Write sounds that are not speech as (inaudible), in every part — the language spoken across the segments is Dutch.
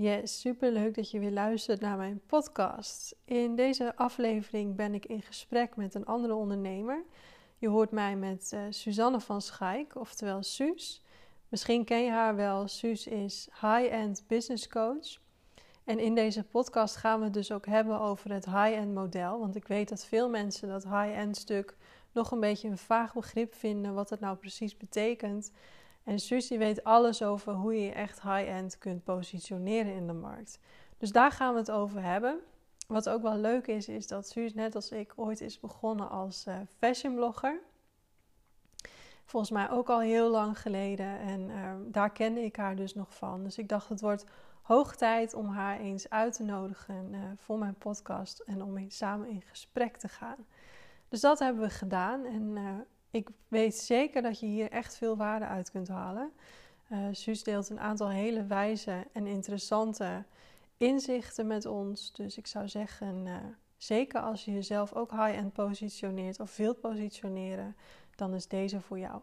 Yes, super leuk dat je weer luistert naar mijn podcast. In deze aflevering ben ik in gesprek met een andere ondernemer. Je hoort mij met uh, Suzanne van Schaik, oftewel Suus. Misschien ken je haar wel. Suus is high-end business coach. En in deze podcast gaan we het dus ook hebben over het high-end model. Want ik weet dat veel mensen dat high-end stuk nog een beetje een vaag begrip vinden, wat het nou precies betekent. En die weet alles over hoe je je echt high-end kunt positioneren in de markt. Dus daar gaan we het over hebben. Wat ook wel leuk is, is dat Suus net als ik ooit is begonnen als uh, fashionblogger. Volgens mij ook al heel lang geleden. En uh, daar kende ik haar dus nog van. Dus ik dacht, het wordt hoog tijd om haar eens uit te nodigen uh, voor mijn podcast. En om samen in gesprek te gaan. Dus dat hebben we gedaan. En ik weet zeker dat je hier echt veel waarde uit kunt halen. Uh, Suus deelt een aantal hele wijze en interessante inzichten met ons. Dus ik zou zeggen, uh, zeker als je jezelf ook high-end positioneert of wilt positioneren, dan is deze voor jou.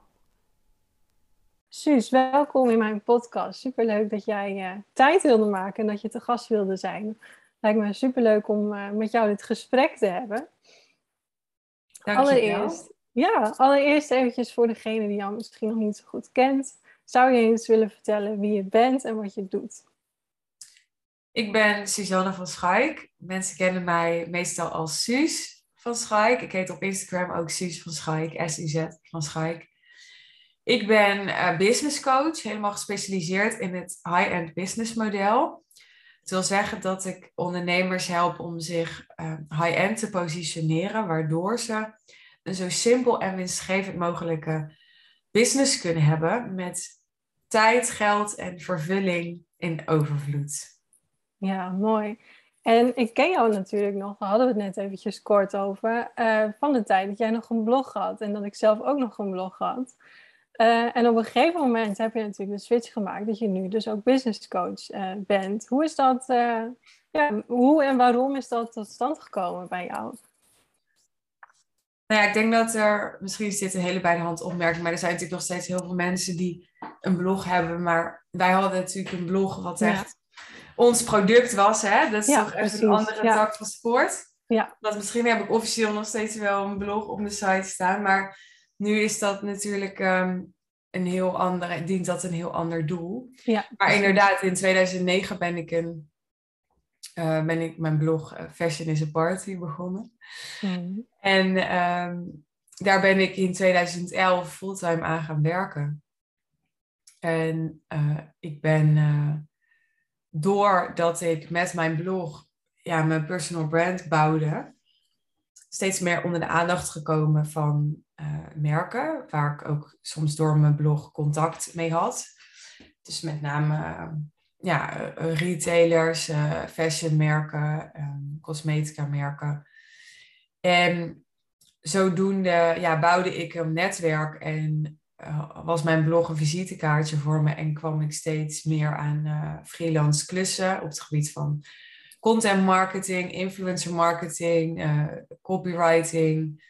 Suus, welkom in mijn podcast. Superleuk dat jij uh, tijd wilde maken en dat je te gast wilde zijn. Lijkt me superleuk om met jou dit gesprek te hebben. Dankjewel. Allereerst, ja, allereerst eventjes voor degene die jou misschien nog niet zo goed kent. Zou je eens willen vertellen wie je bent en wat je doet? Ik ben Suzanne van Schaik. Mensen kennen mij meestal als Suus van Schaik. Ik heet op Instagram ook Suus van Schaik, S-U-Z van Schaik. Ik ben uh, business coach, helemaal gespecialiseerd in het high-end business model. Het wil zeggen dat ik ondernemers help om zich uh, high-end te positioneren, waardoor ze een zo simpel en winstgevend mogelijke business kunnen hebben met tijd, geld en vervulling in overvloed. Ja, mooi. En ik ken jou natuurlijk nog, daar hadden we het net eventjes kort over, uh, van de tijd dat jij nog een blog had en dat ik zelf ook nog een blog had. Uh, en op een gegeven moment heb je natuurlijk de switch gemaakt dat je nu dus ook business coach uh, bent. Hoe is dat, ja, hoe en waarom is dat tot stand gekomen bij jou? Nou ja, ik denk dat er, misschien is dit een hele bij de hand opmerking, maar er zijn natuurlijk nog steeds heel veel mensen die een blog hebben. Maar wij hadden natuurlijk een blog wat echt ons product was. Hè? Dat is toch echt een andere tak van sport. Ja. Dat misschien heb ik officieel nog steeds wel een blog op de site staan. Maar nu is dat natuurlijk ehm, een heel ander, dient dat een heel ander doel. Ja, maar inderdaad, in 2009 ben ik een uh, ben ik mijn blog uh, Fashion is a Party begonnen. Mm. En ehm, daar ben ik in 2011 fulltime aan gaan werken. En uh, ik ben doordat ik met mijn blog ja, mijn personal brand bouwde, steeds meer onder de aandacht gekomen van merken, waar ik ook soms door mijn blog contact mee had. Dus met name ja, eh, retailers, uh, fashionmerken, um, cosmetica merken. En zodoende ja, bouwde ik een netwerk en was mijn blog een visitekaartje voor me en kwam ik steeds meer aan freelance klussen op het gebied van content marketing, influencer marketing, copywriting.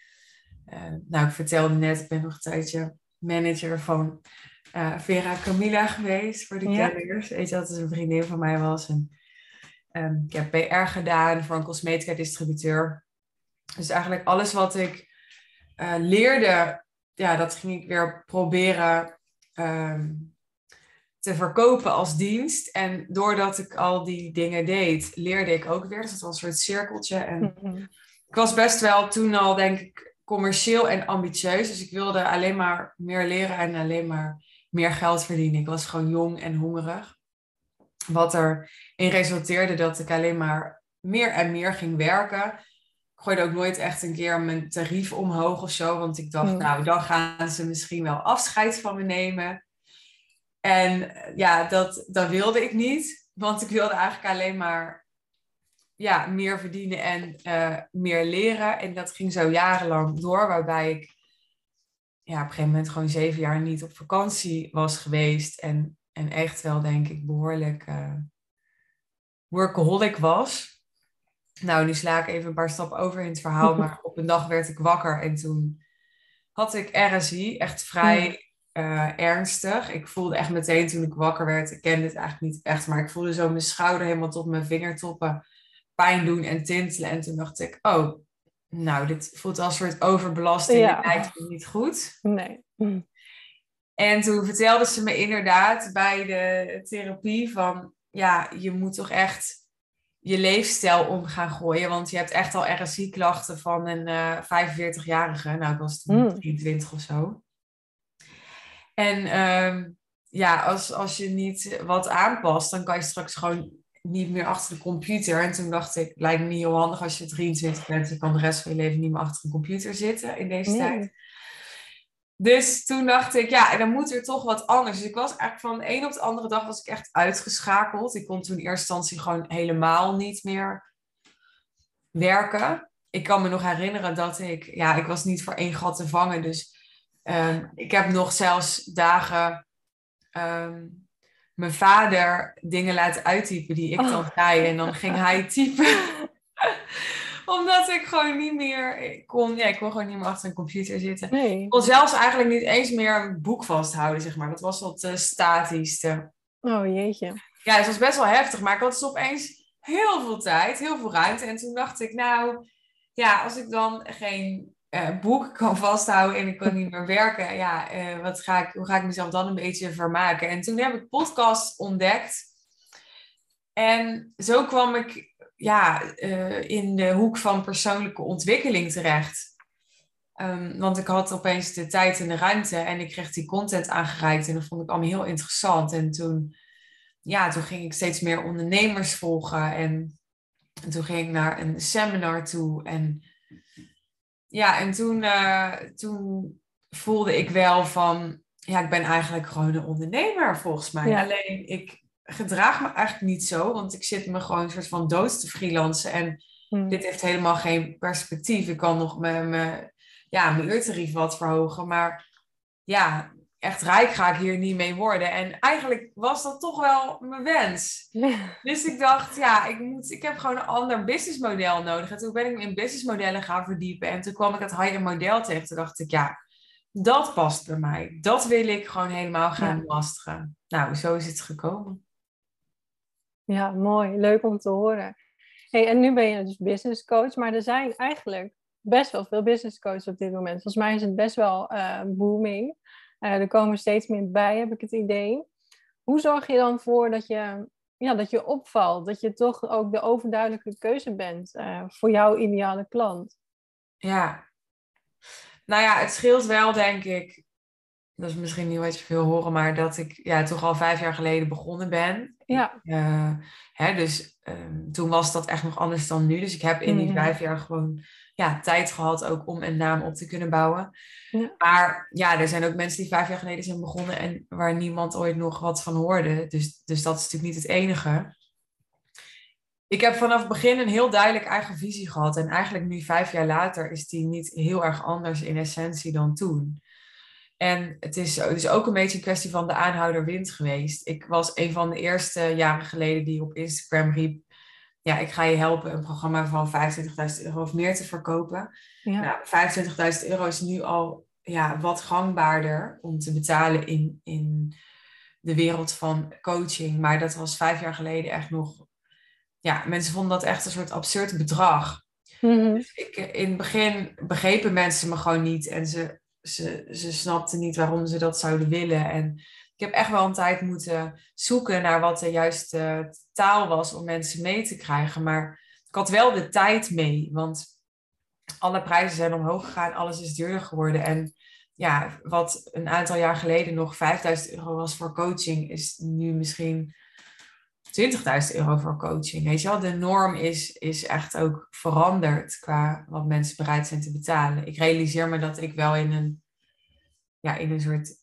nou, ik vertelde net, ik ben nog een tijdje manager van uh, Vera Camilla geweest voor de ja. kenners. Weet je, dat is een vriendin van mij was. En, um, ik heb PR gedaan voor een cosmetica distributeur. Dus eigenlijk alles wat ik uh, leerde, ja, dat ging ik weer proberen um, te verkopen als dienst. En doordat ik al die dingen deed, leerde ik ook weer. Dus dat was een soort cirkeltje. En mm -hmm. ik was best wel toen al, denk ik, commercieel en ambitieus. Dus ik wilde alleen maar meer leren en alleen maar meer geld verdienen. Ik was gewoon jong en hongerig. Wat erin resulteerde dat ik alleen maar meer en meer ging werken. Ik gooide ook nooit echt een keer mijn tarief omhoog of zo. Want ik dacht, nou, dan gaan ze misschien wel afscheid van me nemen. En ja, dat, dat wilde ik niet. Want ik wilde eigenlijk alleen maar ja, meer verdienen en uh, meer leren. En dat ging zo jarenlang door, waarbij ik ja, op een gegeven moment gewoon zeven jaar niet op vakantie was geweest. En, en echt wel, denk ik, behoorlijk uh, workaholic was. Nou, nu sla ik even een paar stappen over in het verhaal. (laughs) Maar op een dag werd ik wakker en toen had ik RSI, echt vrij eh, ernstig. Ik voelde echt meteen toen ik wakker werd, ik kende het eigenlijk niet echt, maar ik voelde zo mijn schouder helemaal tot mijn vingertoppen pijn doen en tintelen. En toen dacht ik, oh, nou, dit voelt als een soort overbelasting. Ja. Dit lijkt niet goed. Nee. En toen vertelde ze me inderdaad bij de therapie van, ja, je moet toch echt je leefstijl om gaan gooien. Want je hebt echt al RSI-klachten van een uh, eh, 45-jarige. Nou, ik was toen 23 of zo. En ehm, ja, als, als je niet wat aanpast, dan kan je straks gewoon niet meer achter de computer. En toen dacht ik, lijkt me niet heel handig als je 23 bent. Je kan de rest van je leven niet meer achter een computer zitten in deze tijd. Dus toen dacht ik, ja, dan moet er toch wat anders. Dus ik was eigenlijk van de een op de andere dag was ik echt uitgeschakeld. Ik kon toen in eerste instantie gewoon helemaal niet meer werken. Ik kan me nog herinneren dat ik, ja, ik was niet voor één gat te vangen. Dus um, ik heb nog zelfs dagen um, mijn vader dingen laten uittypen die ik dan oh. zei. En dan ging hij (laughs) typen. (laughs) Omdat ik gewoon niet meer ik kon. Ja, ik kon gewoon niet meer achter een computer zitten. Nee. Ik kon zelfs eigenlijk niet eens meer een boek vasthouden, zeg maar. Dat was wat uh, statischste. Oh jeetje. Ja, het was best wel heftig. Maar ik had dus opeens heel veel tijd, heel veel ruimte. En toen dacht ik, nou, ja, als ik dan geen uh, boek kan vasthouden en ik kan niet meer werken, ja, uh, wat ga ik, hoe ga ik mezelf dan een beetje vermaken? En toen heb ik podcast ontdekt. En zo kwam ik ja, uh, in de hoek van persoonlijke ontwikkeling terecht. Um, want ik had opeens de tijd en de ruimte en ik kreeg die content aangereikt en dat vond ik allemaal heel interessant. En toen, ja, toen ging ik steeds meer ondernemers volgen en, en toen ging ik naar een seminar toe. En ja, en toen, uh, toen voelde ik wel van, ja, ik ben eigenlijk gewoon een ondernemer volgens mij. Alleen ik gedraag me eigenlijk niet zo, want ik zit me gewoon een soort van dood te freelancen. En hmm. dit heeft helemaal geen perspectief. Ik kan nog mijn, mijn, ja, mijn uurtarief wat verhogen, maar ja, echt rijk ga ik hier niet mee worden. En eigenlijk was dat toch wel mijn wens. (laughs) Dus ik dacht, ja, ik, moet, ik heb gewoon een ander businessmodel nodig. En toen ben ik me in businessmodellen gaan verdiepen. En toen kwam ik het high-end model tegen. Toen dacht ik, ja, dat past bij mij. Dat wil ik gewoon helemaal gaan masteren. Nou, zo is het gekomen. Ja, mooi. Leuk om te horen. Hey, en nu ben je dus business coach, maar er zijn eigenlijk best wel veel business coaches op dit moment. Volgens mij is het best wel uh, booming. Uh, er komen steeds meer bij, heb ik het idee. Hoe zorg je dan voor dat je, ja, dat je opvalt? Dat je toch ook de overduidelijke keuze bent uh, voor jouw ideale klant? Ja, nou ja, het scheelt wel, denk ik, dat is misschien niet wat je veel horen, maar dat ik ja, toch al vijf jaar geleden begonnen ben. Ja. Uh, hè, dus um, toen was dat echt nog anders dan nu. Dus ik heb in die mm-hmm. vijf jaar gewoon ja, tijd gehad ook om een naam op te kunnen bouwen. Ja. Maar ja, er zijn ook mensen die vijf jaar geleden zijn begonnen en waar niemand ooit nog wat van hoorde. Dus, dus dat is natuurlijk niet het enige. Ik heb vanaf het begin een heel duidelijk eigen visie gehad. En eigenlijk nu vijf jaar later is die niet heel erg anders in essentie dan toen. En het is, het is ook een beetje een kwestie van de aanhouder wind geweest. Ik was een van de eerste jaren geleden die op Instagram riep... Ja, ik ga je helpen een programma van 25.000 euro of meer te verkopen. Ja. Nou, 25.000 euro is nu al ja, wat gangbaarder om te betalen in, in de wereld van coaching. Maar dat was vijf jaar geleden echt nog... Ja, mensen vonden dat echt een soort absurd bedrag. Mm dus ik, in het begin begrepen mensen me gewoon niet. En ze ze, ze niet waarom ze dat zouden willen. En ik heb echt wel een tijd moeten zoeken naar wat de juiste taal was om mensen mee te krijgen. Maar ik had wel de tijd mee, want alle prijzen zijn omhoog gegaan, alles is duurder geworden. En ja, wat een aantal jaar geleden nog 5000 euro was voor coaching, is nu misschien 20.000 euro voor coaching. Weet je wel, de norm is, is echt ook veranderd qua wat mensen bereid zijn te betalen. Ik realiseer me dat ik wel in een, ja, in een soort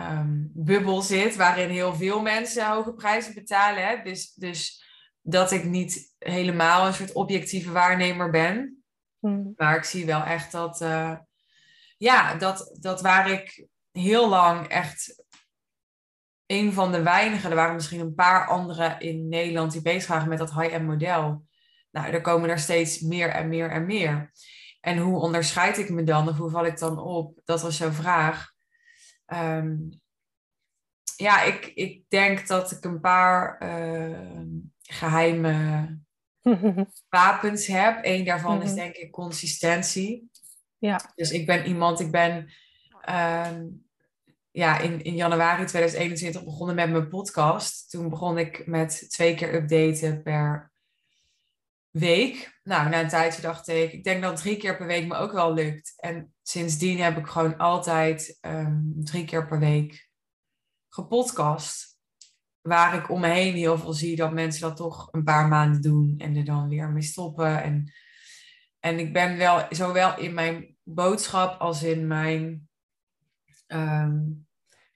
um, bubbel zit waarin heel veel mensen hoge prijzen betalen. Hè? Dus, dus dat ik niet helemaal een soort objectieve waarnemer ben. Hmm. Maar ik zie wel echt dat, uh, ja, dat, dat waar ik heel lang echt een van de weinigen, er waren misschien een paar anderen in Nederland die bezig waren met dat high-end model. Nou, er komen er steeds meer en meer en meer. En hoe onderscheid ik me dan of hoe val ik dan op? Dat was jouw vraag. ehm, ja, ik, ik denk dat ik een paar ehm, geheime (laughs) wapens heb. Eén daarvan is mhm. denk ik consistentie. Ja. Dus ik ben iemand, ik ben ehm, ja, in, in januari 2021 begonnen met mijn podcast. Toen begon ik met twee keer updaten per week. Nou, na een tijdje dacht ik, ik denk dat drie keer per week me ook wel lukt. En sindsdien heb ik gewoon altijd ehm, drie keer per week gepodcast. Waar ik om me heen heel veel zie dat mensen dat toch een paar maanden doen en er dan weer mee stoppen. En, en ik ben wel zowel in mijn boodschap als in mijn, ehm,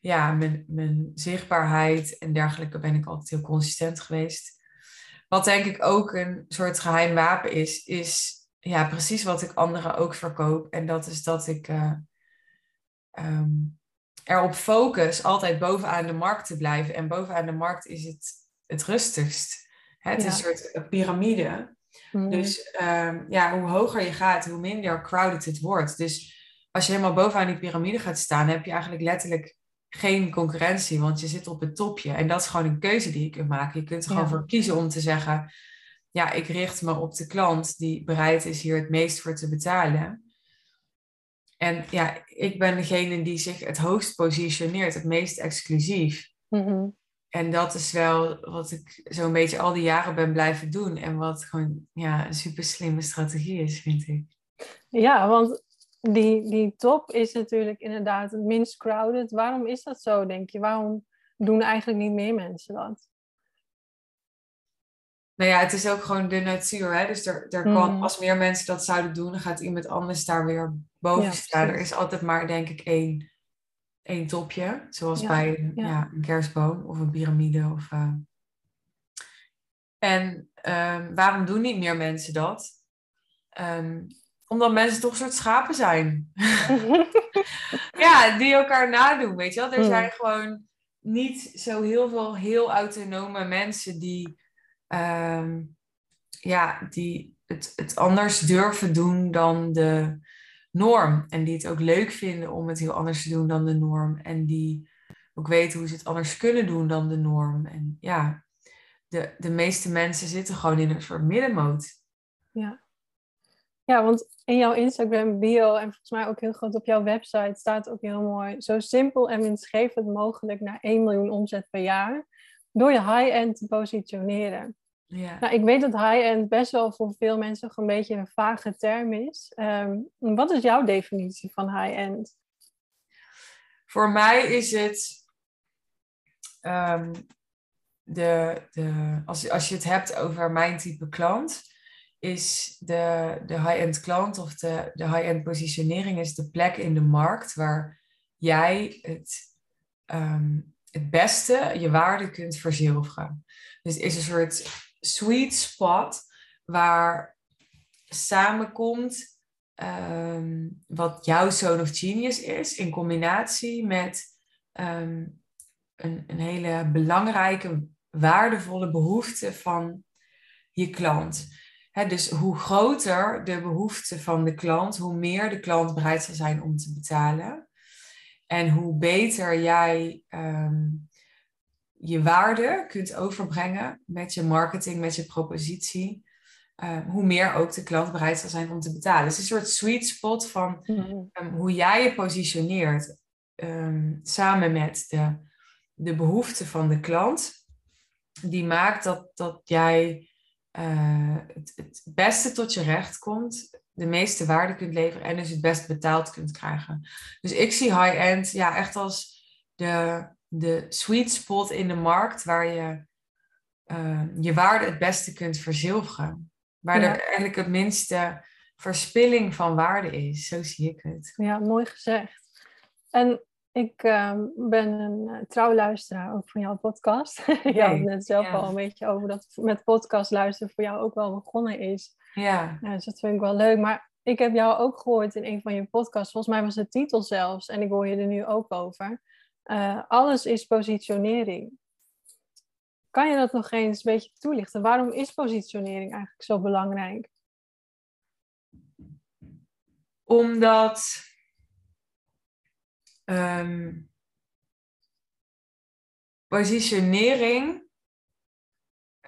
ja, mijn, mijn zichtbaarheid en dergelijke ben ik altijd heel consistent geweest. Wat denk ik ook een soort geheim wapen is, is ja, precies wat ik anderen ook verkoop. En dat is dat ik uh, um, erop focus altijd bovenaan de markt te blijven. En bovenaan de markt is het het rustigst. Het is een soort piramide. Mhm. Dus um, ja, hoe hoger je gaat, hoe minder crowded het wordt. Dus als je helemaal bovenaan die piramide gaat staan, heb je eigenlijk letterlijk geen concurrentie, want je zit op het topje. En dat is gewoon een keuze die je kunt maken. Je kunt er gewoon voor kiezen om te zeggen, ja, ik richt me op de klant die bereid is hier het meest voor te betalen. En ja, ik ben degene die zich het hoogst positioneert, het meest exclusief. Mhm. En dat is wel wat ik zo'n beetje al die jaren ben blijven doen. En wat gewoon ja, een super slimme strategie is, vind ik. Ja, want die, die top is natuurlijk inderdaad het minst crowded. Waarom is dat zo, denk je? Waarom doen eigenlijk niet meer mensen dat? Nou ja, het is ook gewoon de natuur. Hè? Dus er, er kan, mhm. als meer mensen dat zouden doen, dan gaat iemand anders daar weer boven staan. Er is altijd maar, denk ik, één, één topje. Zoals bij een, ja. een kerstboom of een piramide. Of, uh... En um, waarom doen niet meer mensen dat? Um, omdat mensen toch een soort schapen zijn. (laughs) ja, die elkaar nadoen, weet je wel. Er hmm. zijn gewoon niet zo heel veel heel autonome mensen die, ehm, ja, die het, het anders durven doen dan de norm. En die het ook leuk vinden om het heel anders te doen dan de norm. En die ook weten hoe ze het anders kunnen doen dan de norm. En ja, de, de meeste mensen zitten gewoon in een soort middenmoot. Ja. Ja, want in jouw Instagram bio en volgens mij ook heel groot op jouw website staat ook heel mooi. Zo simpel en winstgevend mogelijk naar 1 miljoen omzet per jaar. Door je high-end te positioneren. Ja. Nou, ik weet dat high-end best wel voor veel mensen een beetje een vage term is. Ehm, wat is jouw definitie van high-end? Voor mij is het ehm, de, de, als, als je het hebt over mijn type klant, is de, de high-end klant of de, de high-end positionering is de plek in de markt waar jij het, ehm, het beste je waarde kunt verzilveren. Dus het is een soort sweet spot waar samenkomt ehm, wat jouw zone of genius is in combinatie met ehm, een, een hele belangrijke, waardevolle behoefte van je klant dus hoe groter de behoefte van de klant, hoe meer de klant bereid zal zijn om te betalen. En hoe beter jij ehm, je waarde kunt overbrengen met je marketing, met je propositie, ehm, hoe meer ook de klant bereid zal zijn om te betalen. Het is een soort sweet spot van mhm. ehm, hoe jij je positioneert samen met de, de behoeften van de klant. Die maakt dat, dat jij uh, het, het beste tot je recht komt, de meeste waarde kunt leveren en dus het best betaald kunt krijgen. Dus ik zie high-end ja, echt als de, de sweet spot in de markt waar je uh, je waarde het beste kunt verzilveren. Waar er eigenlijk het minste verspilling van waarde is. Zo zie ik het. Ja, mooi gezegd. En ik ehm, ben een uh, trouw luisteraar ook van jouw podcast. (laughs) je had net zelf al een beetje over dat met podcast luisteren voor jou ook wel begonnen is. Ja. dus dat vind ik wel leuk. Maar ik heb jou ook gehoord in een van je podcasts. Volgens mij was de titel zelfs. En ik hoor je er nu ook over. Uh, alles is positionering. Kan je dat nog eens een beetje toelichten? Waarom is positionering eigenlijk zo belangrijk? Omdat Um, positionering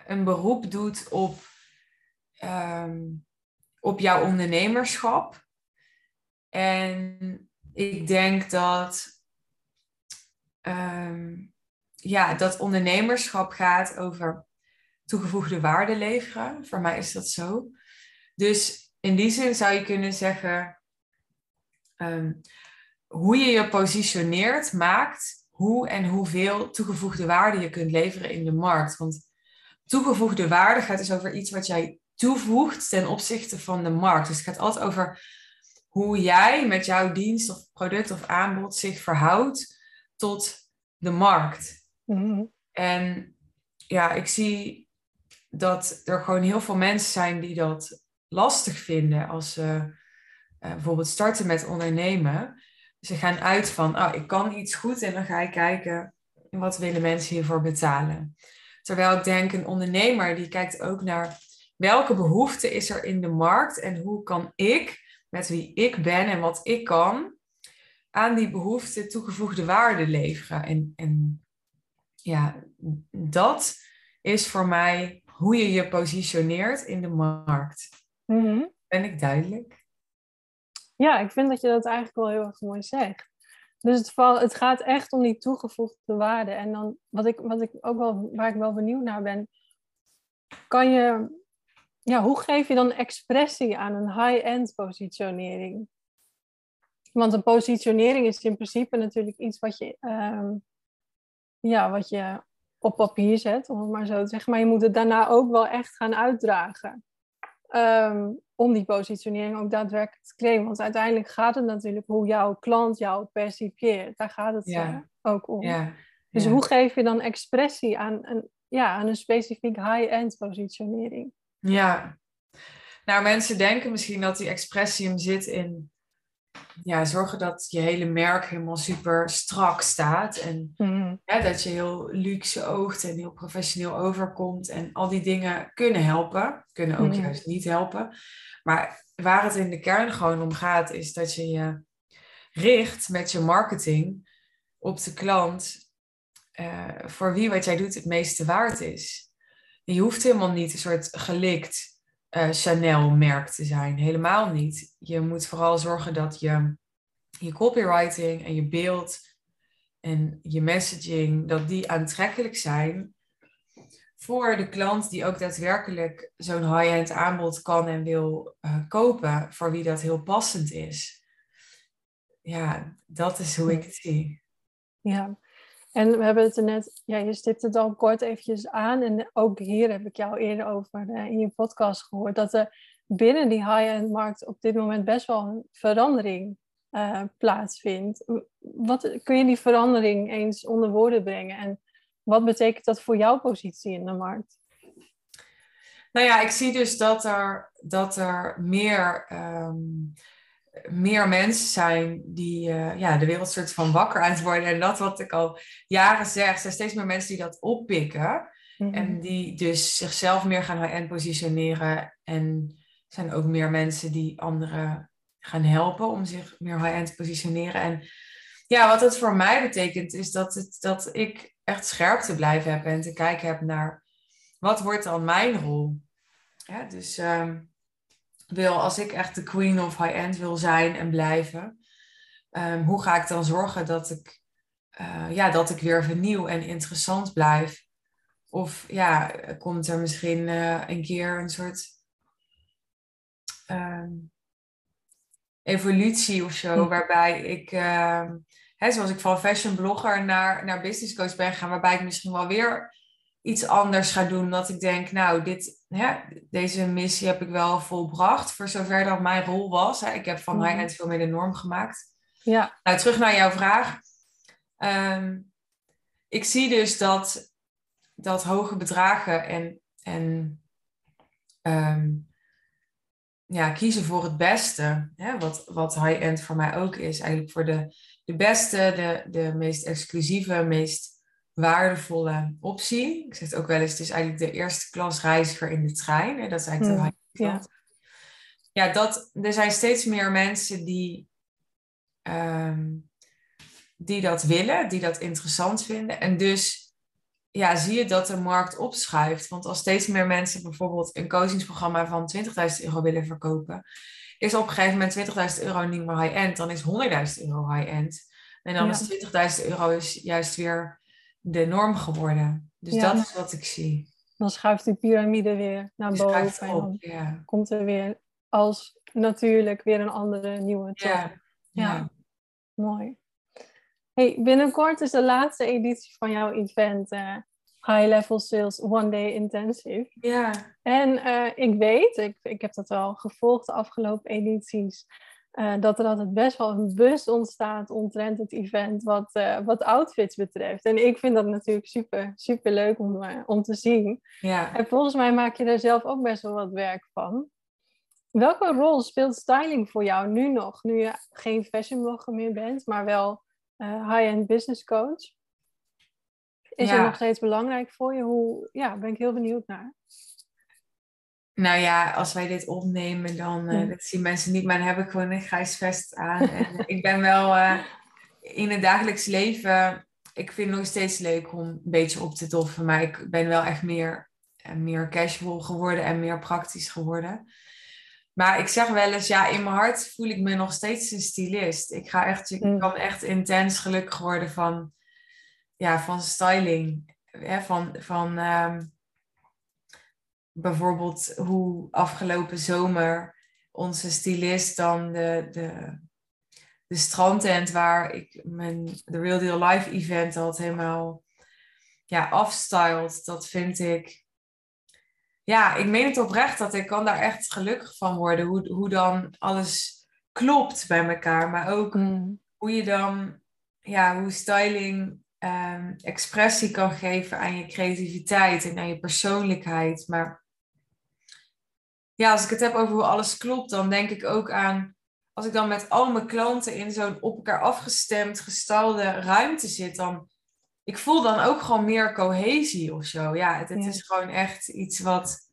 een beroep doet op, ehm, op jouw ondernemerschap. En ik denk dat, ehm, ja, dat ondernemerschap gaat over toegevoegde waarde leveren. Voor mij is dat zo. Dus in die zin zou je kunnen zeggen, hoe je je positioneert maakt hoe en hoeveel toegevoegde waarde je kunt leveren in de markt. Want toegevoegde waarde gaat dus over iets wat jij toevoegt ten opzichte van de markt. Dus het gaat altijd over hoe jij met jouw dienst of product of aanbod zich verhoudt tot de markt. Mhm. En ja, ik zie dat er gewoon heel veel mensen zijn die dat lastig vinden als ze uh, bijvoorbeeld starten met ondernemen. Ze gaan uit van, oh, ik kan iets goed en dan ga ik kijken wat willen mensen hiervoor betalen. Terwijl ik denk, een ondernemer die kijkt ook naar welke behoefte is er in de markt en hoe kan ik, met wie ik ben en wat ik kan, aan die behoefte toegevoegde waarde leveren. En, en ja, dat is voor mij hoe je je positioneert in de markt. Mhm. Ben ik duidelijk? Ja, ik vind dat je dat eigenlijk wel heel erg mooi zegt. Dus het, het gaat echt om die toegevoegde waarde. En dan wat ik, wat ik ook wel, waar ik wel benieuwd naar ben, kan je, ja, hoe geef je dan expressie aan een high-end positionering? Want een positionering is in principe natuurlijk iets wat je, ehm, ja, wat je op papier zet, om het maar zo te zeggen. Maar je moet het daarna ook wel echt gaan uitdragen. Ehm, om die positionering ook daadwerkelijk te claimen. Want uiteindelijk gaat het natuurlijk hoe jouw klant jou percipieert. Daar gaat het ja. Eh, ook om. Ja. Dus hoe geef je dan expressie aan een, ja, aan een specifiek high-end positionering? Ja, nou mensen denken misschien dat die expressie hem zit in ja, zorgen dat je hele merk helemaal super strak staat. En mhm. dat je heel luxe oogt en heel professioneel overkomt. En al die dingen kunnen helpen, kunnen ook mhm. juist niet helpen. Maar waar het in de kern gewoon om gaat, is dat je je richt met je marketing op de klant uh, voor wie wat jij doet het meeste waard is. Je hoeft helemaal niet een soort gelikt uh, Chanel-merk te zijn. Helemaal niet. Je moet vooral zorgen dat je je copywriting en je beeld en je messaging, dat die aantrekkelijk zijn voor de klant die ook daadwerkelijk zo'n high-end aanbod kan en wil uh, kopen, voor wie dat heel passend is. Ja, dat is hoe ik het zie. Ja, en we hebben het er net, ja, je stipt het al kort eventjes aan. En ook hier heb ik jou eerder over uh, in je podcast gehoord. Dat er binnen die high-end markt op dit moment best wel een verandering uh, plaatsvindt. Wat, kun je die verandering eens onder woorden brengen? En wat betekent dat voor jouw positie in de markt? Nou ja, ik zie dus dat er, dat er meer, ehm, meer mensen zijn die uh, ja, de wereld soort van wakker aan het worden. En dat wat ik al jaren zeg, er zijn steeds meer mensen die dat oppikken. Mhm. En die dus zichzelf meer gaan high-end positioneren. En er zijn ook meer mensen die anderen gaan helpen om zich meer high-end te positioneren. En ja, wat het voor mij betekent, is dat, het, dat ik echt scherp te blijven heb en te kijken heb naar wat wordt dan mijn rol. Ja, dus um, wil, als ik echt de queen of high-end wil zijn en blijven, um, hoe ga ik dan zorgen dat ik, uh, ja, dat ik weer vernieuw en interessant blijf? Of ja, komt er misschien uh, een keer een soort um, evolutie of zo, hm. waarbij ik, uh, hè, zoals ik van fashion blogger naar, naar business coach ben gegaan, waarbij ik misschien wel weer iets anders ga doen. Dat ik denk, nou, dit, hè, deze missie heb ik wel volbracht, voor zover dat mijn rol was. Hè. Ik heb van mij net veel meer de norm gemaakt. Ja. Nou, terug naar jouw vraag. Um, ik zie dus dat, dat hoge bedragen en, en um, ja, kiezen voor het beste. Hè? Wat, wat high-end voor mij ook is. Eigenlijk voor de, de beste, de, de meest exclusieve, meest waardevolle optie. Ik zeg het ook wel eens, het is eigenlijk de eerste klas reiziger in de trein. Hè? Dat is eigenlijk de hmm, high-end. Ja. ja, dat, er zijn steeds meer mensen die, um, die dat willen, die dat interessant vinden. En dus ja, zie je dat de markt opschuift. Want als steeds meer mensen bijvoorbeeld een coachingsprogramma van 20.000 euro willen verkopen, is op een gegeven moment 20.000 euro niet meer high-end, dan is 100.000 euro high-end. En dan is 20.000 euro is juist weer de norm geworden. Dus dat is wat ik zie. Dan schuift die piramide weer naar boven. en dan ja. komt er weer als natuurlijk weer een andere nieuwe top. Ja. ja. Mooi. Hey, binnenkort is de laatste editie van jouw event. Uh, High Level Sales One Day Intensive. Ja. En uh, ik weet, ik, ik heb dat wel gevolgd de afgelopen edities, uh, dat er altijd best wel een bus ontstaat omtrent het event wat, uh, wat outfits betreft. En ik vind dat natuurlijk super, super leuk om, om te zien. Ja. En volgens mij maak je er zelf ook best wel wat werk van. Welke rol speelt styling voor jou nu nog, nu je geen fashion blogger meer bent, maar wel high-end business coach? Is het nog steeds belangrijk voor je? Hoe, ja, ben ik heel benieuwd naar. Nou ja, als wij dit opnemen, dan uh, dat zien mensen niet, maar dan heb ik gewoon een grijs vest aan. (laughs) en ik ben wel uh, in het dagelijks leven, ik vind het nog steeds leuk om een beetje op te doffen, maar ik ben wel echt meer, uh, meer casual geworden en meer praktisch geworden. Maar ik zeg wel eens, ja, in mijn hart voel ik me nog steeds een stylist. Ik, ga echt, ik kan echt intens gelukkig worden van ja, van styling. Hè, van van ehm, bijvoorbeeld hoe afgelopen zomer onze stylist dan de, de, de strandtent waar ik mijn de Real Deal Live event had helemaal ja, afstyled. Dat vind ik. Ja, ik meen het oprecht dat ik kan daar echt gelukkig van worden. Hoe, hoe dan alles klopt bij elkaar. Maar ook mm. hoe je dan, ja, hoe styling um, expressie kan geven aan je creativiteit en aan je persoonlijkheid. Maar ja, als ik het heb over hoe alles klopt, dan denk ik ook aan als ik dan met al mijn klanten in zo'n op elkaar afgestemd, gestalde ruimte zit, dan ik voel dan ook gewoon meer cohesie of zo. Ja, het, het is gewoon echt iets wat,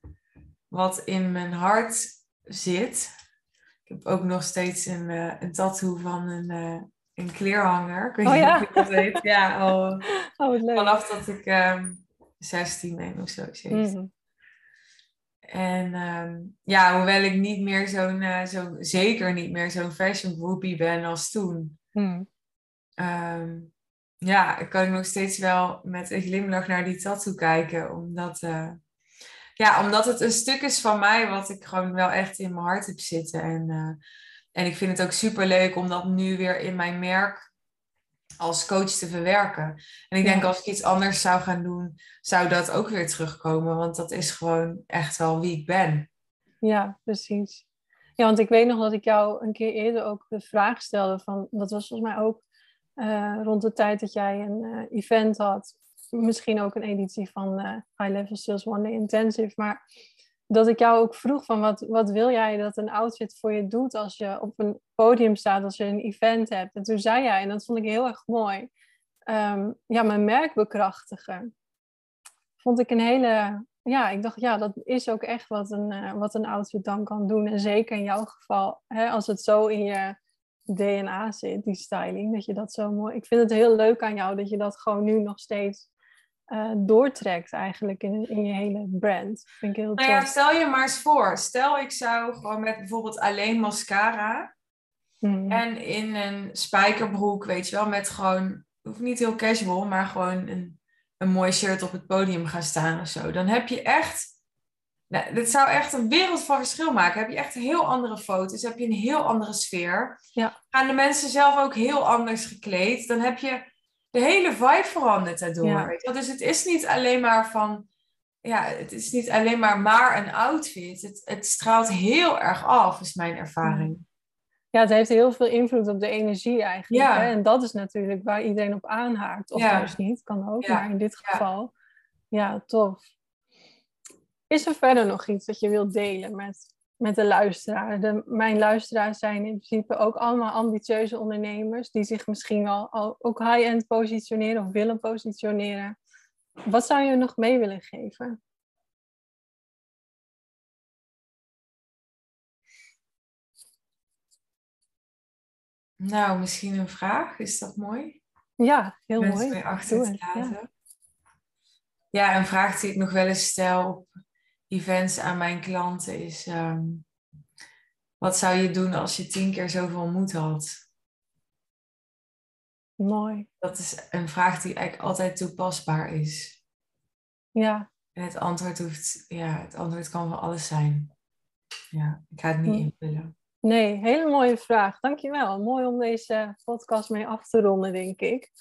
wat in mijn hart zit. Ik heb ook nog steeds een, uh, een tattoo van een, uh, een kleerhanger. Ik weet oh, niet ja? of je dat weet. Ja, al, (laughs) oh, leuk. vanaf dat ik um, 16 ben of zo. Mm En um, ja, hoewel ik niet meer zo'n, uh, zo, zeker niet meer zo'n fashion groupie ben als toen. Mm. Um, ja, kan ik nog steeds wel met een glimlach naar die tattoo kijken. Omdat, uh, ja, omdat het een stuk is van mij wat ik gewoon wel echt in mijn hart heb zitten. En uh, en ik vind het ook super leuk om dat nu weer in mijn merk als coach te verwerken. En ik denk als ik iets anders zou gaan doen, zou dat ook weer terugkomen. Want dat is gewoon echt wel wie ik ben. Ja, precies. Ja, want ik weet nog dat ik jou een keer eerder ook de vraag stelde van, dat was volgens mij ook uh, rond de tijd dat jij een uh, event had, misschien ook een editie van uh, High Level Sales One Day Intensive, maar dat ik jou ook vroeg van wat, wat wil jij dat een outfit voor je doet als je op een podium staat, als je een event hebt. En toen zei jij, en dat vond ik heel erg mooi, um, ja, mijn merk bekrachtigen. Vond ik een hele, ja, ik dacht, ja, dat is ook echt wat een, uh, wat een outfit dan kan doen. En zeker in jouw geval, hè, als het zo in je DNA zit, die styling, dat je dat zo mooi... Ik vind het heel leuk aan jou dat je dat gewoon nu nog steeds uh, doortrekt eigenlijk in, in je hele brand. Vind ik heel nou ja, stel je maar eens voor. Stel ik zou gewoon met bijvoorbeeld alleen mascara hmm. en in een spijkerbroek, weet je wel, met gewoon, hoeft niet heel casual, maar gewoon een, een mooi shirt op het podium gaan staan of zo. Dan heb je echt, nou, dit zou echt een wereld van verschil maken. Heb je echt heel andere foto's, heb je een heel andere sfeer. Ja. Gaan de mensen zelf ook heel anders gekleed. Dan heb je de hele vibe verandert daardoor. Weet je? Dus het is niet alleen maar van, ja, het is niet alleen maar maar een outfit. Het, het straalt heel erg af, is mijn ervaring. Ja, het heeft heel veel invloed op de energie eigenlijk. Hè? En dat is natuurlijk waar iedereen op aanhaakt. Of juist niet, kan ook. Maar in dit geval, ja, tof. Is er verder nog iets dat je wilt delen met met de luisteraar. De, mijn luisteraars zijn in principe ook allemaal ambitieuze ondernemers die zich misschien wel al, ook high-end positioneren of willen positioneren. Wat zou je nog mee willen geven? Nou, misschien een vraag. Is dat mooi? Ja, heel Mensen mooi. achter te laten. Ja, een vraag die ik nog wel eens stel op events aan mijn klanten is: ehm, wat zou je doen als je tien keer zoveel moed had? Mooi. Dat is een vraag die eigenlijk altijd toepasbaar is. Ja. En het antwoord hoeft, ja, het antwoord kan van alles zijn. Ja, ik ga het niet hm. invullen. Nee, hele mooie vraag. Dankjewel. Mooi om deze podcast mee af te ronden, denk ik.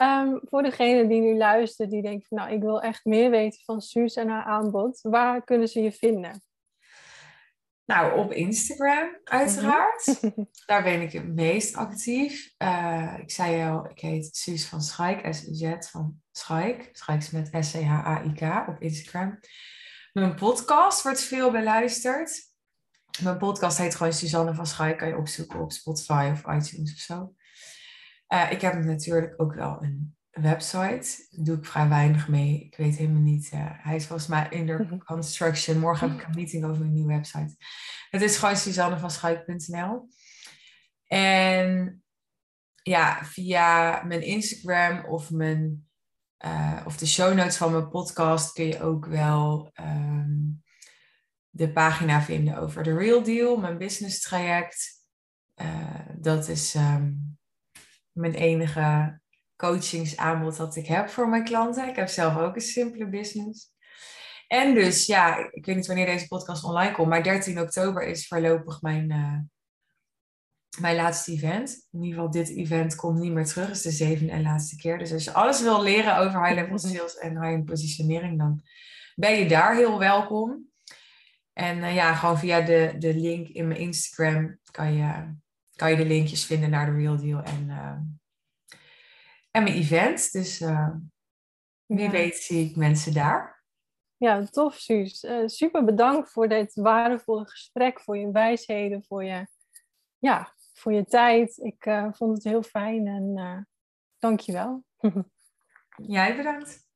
Ehm, voor degene die nu luistert, die denkt nou, ik wil echt meer weten van Suus en haar aanbod. Waar kunnen ze je vinden? Nou, op Instagram uiteraard. Mhm. (laughs) Daar ben ik het meest actief. Uh, ik zei al, ik heet Suus van Schaik, S-Z van Schaik. Schaik is met S-C-H-A-I-K op Instagram. Mijn podcast wordt veel beluisterd. Mijn podcast heet gewoon Suzanne van Schaik. Kan je opzoeken op Spotify of iTunes of zo. Uh, ik heb natuurlijk ook wel een website. Daar doe ik vrij weinig mee. Ik weet helemaal niet. Uh, hij is volgens mij in de construction. Morgen heb ik een meeting over een nieuwe website. Het is gewoon suzannevanschuik.nl. En ja, via mijn Instagram of, mijn, uh, of de show notes van mijn podcast kun je ook wel um, de pagina vinden over de Real Deal, mijn business traject. Uh, dat is um, mijn enige coachingsaanbod dat ik heb voor mijn klanten. Ik heb zelf ook een simpele business. En dus, ja, ik weet niet wanneer deze podcast online komt, maar 13 oktober is voorlopig mijn, uh, mijn laatste event. In ieder geval, dit event komt niet meer terug. Het is de zevende en laatste keer. Dus als je alles wil leren over high-level (laughs) sales en high-end positionering, dan ben je daar heel welkom. En uh, ja, gewoon via de, de link in mijn Instagram kan je, kan je de linkjes vinden naar de Real Deal en, uh, en mijn event. Dus uh, wie ja. weet zie ik mensen daar. Ja, tof Suus. super bedankt voor dit waardevolle gesprek, voor je wijsheden, voor je, ja, voor je tijd. Ik vond het heel fijn en dank je wel. (laughs) Jij bedankt.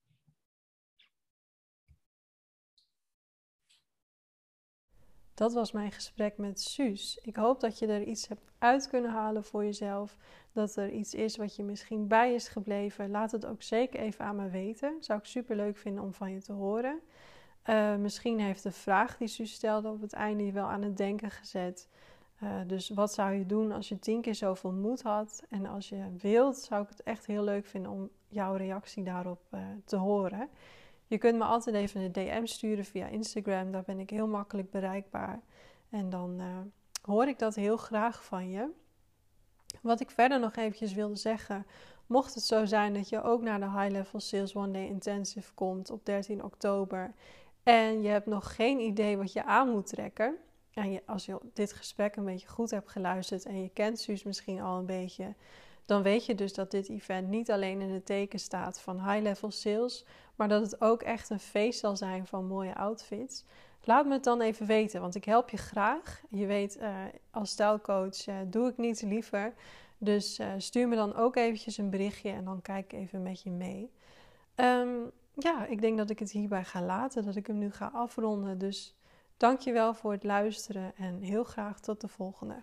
Dat was mijn gesprek met Suus. Ik hoop dat je er iets hebt uit kunnen halen voor jezelf. Dat er iets is wat je misschien bij is gebleven. Laat het ook zeker even aan me weten. Zou ik super leuk vinden om van je te horen. Uh, misschien heeft de vraag die Suus stelde op het einde je wel aan het denken gezet. Uh, dus wat zou je doen als je tien keer zoveel moed had? En als je wilt, zou ik het echt heel leuk vinden om jouw reactie daarop uh, te horen. Je kunt me altijd even een DM sturen via Instagram. Daar ben ik heel makkelijk bereikbaar. En dan uh, hoor ik dat heel graag van je. Wat ik verder nog eventjes wilde zeggen. Mocht het zo zijn dat je ook naar de High Level Sales One Day Intensive komt op 13 oktober. En je hebt nog geen idee wat je aan moet trekken. En je, als je dit gesprek een beetje goed hebt geluisterd en je kent Suus misschien al een beetje, dan weet je dus dat dit event niet alleen in het teken staat van high-level sales, maar dat het ook echt een feest zal zijn van mooie outfits. Laat me het dan even weten, want ik help je graag. Je weet, uh, als stijlcoach uh, doe ik niets liever. Dus uh, stuur me dan ook eventjes een berichtje en dan kijk ik even met je mee. Um, ja, ik denk dat ik het hierbij ga laten, dat ik hem nu ga afronden. Dus dank je wel voor het luisteren en heel graag tot de volgende.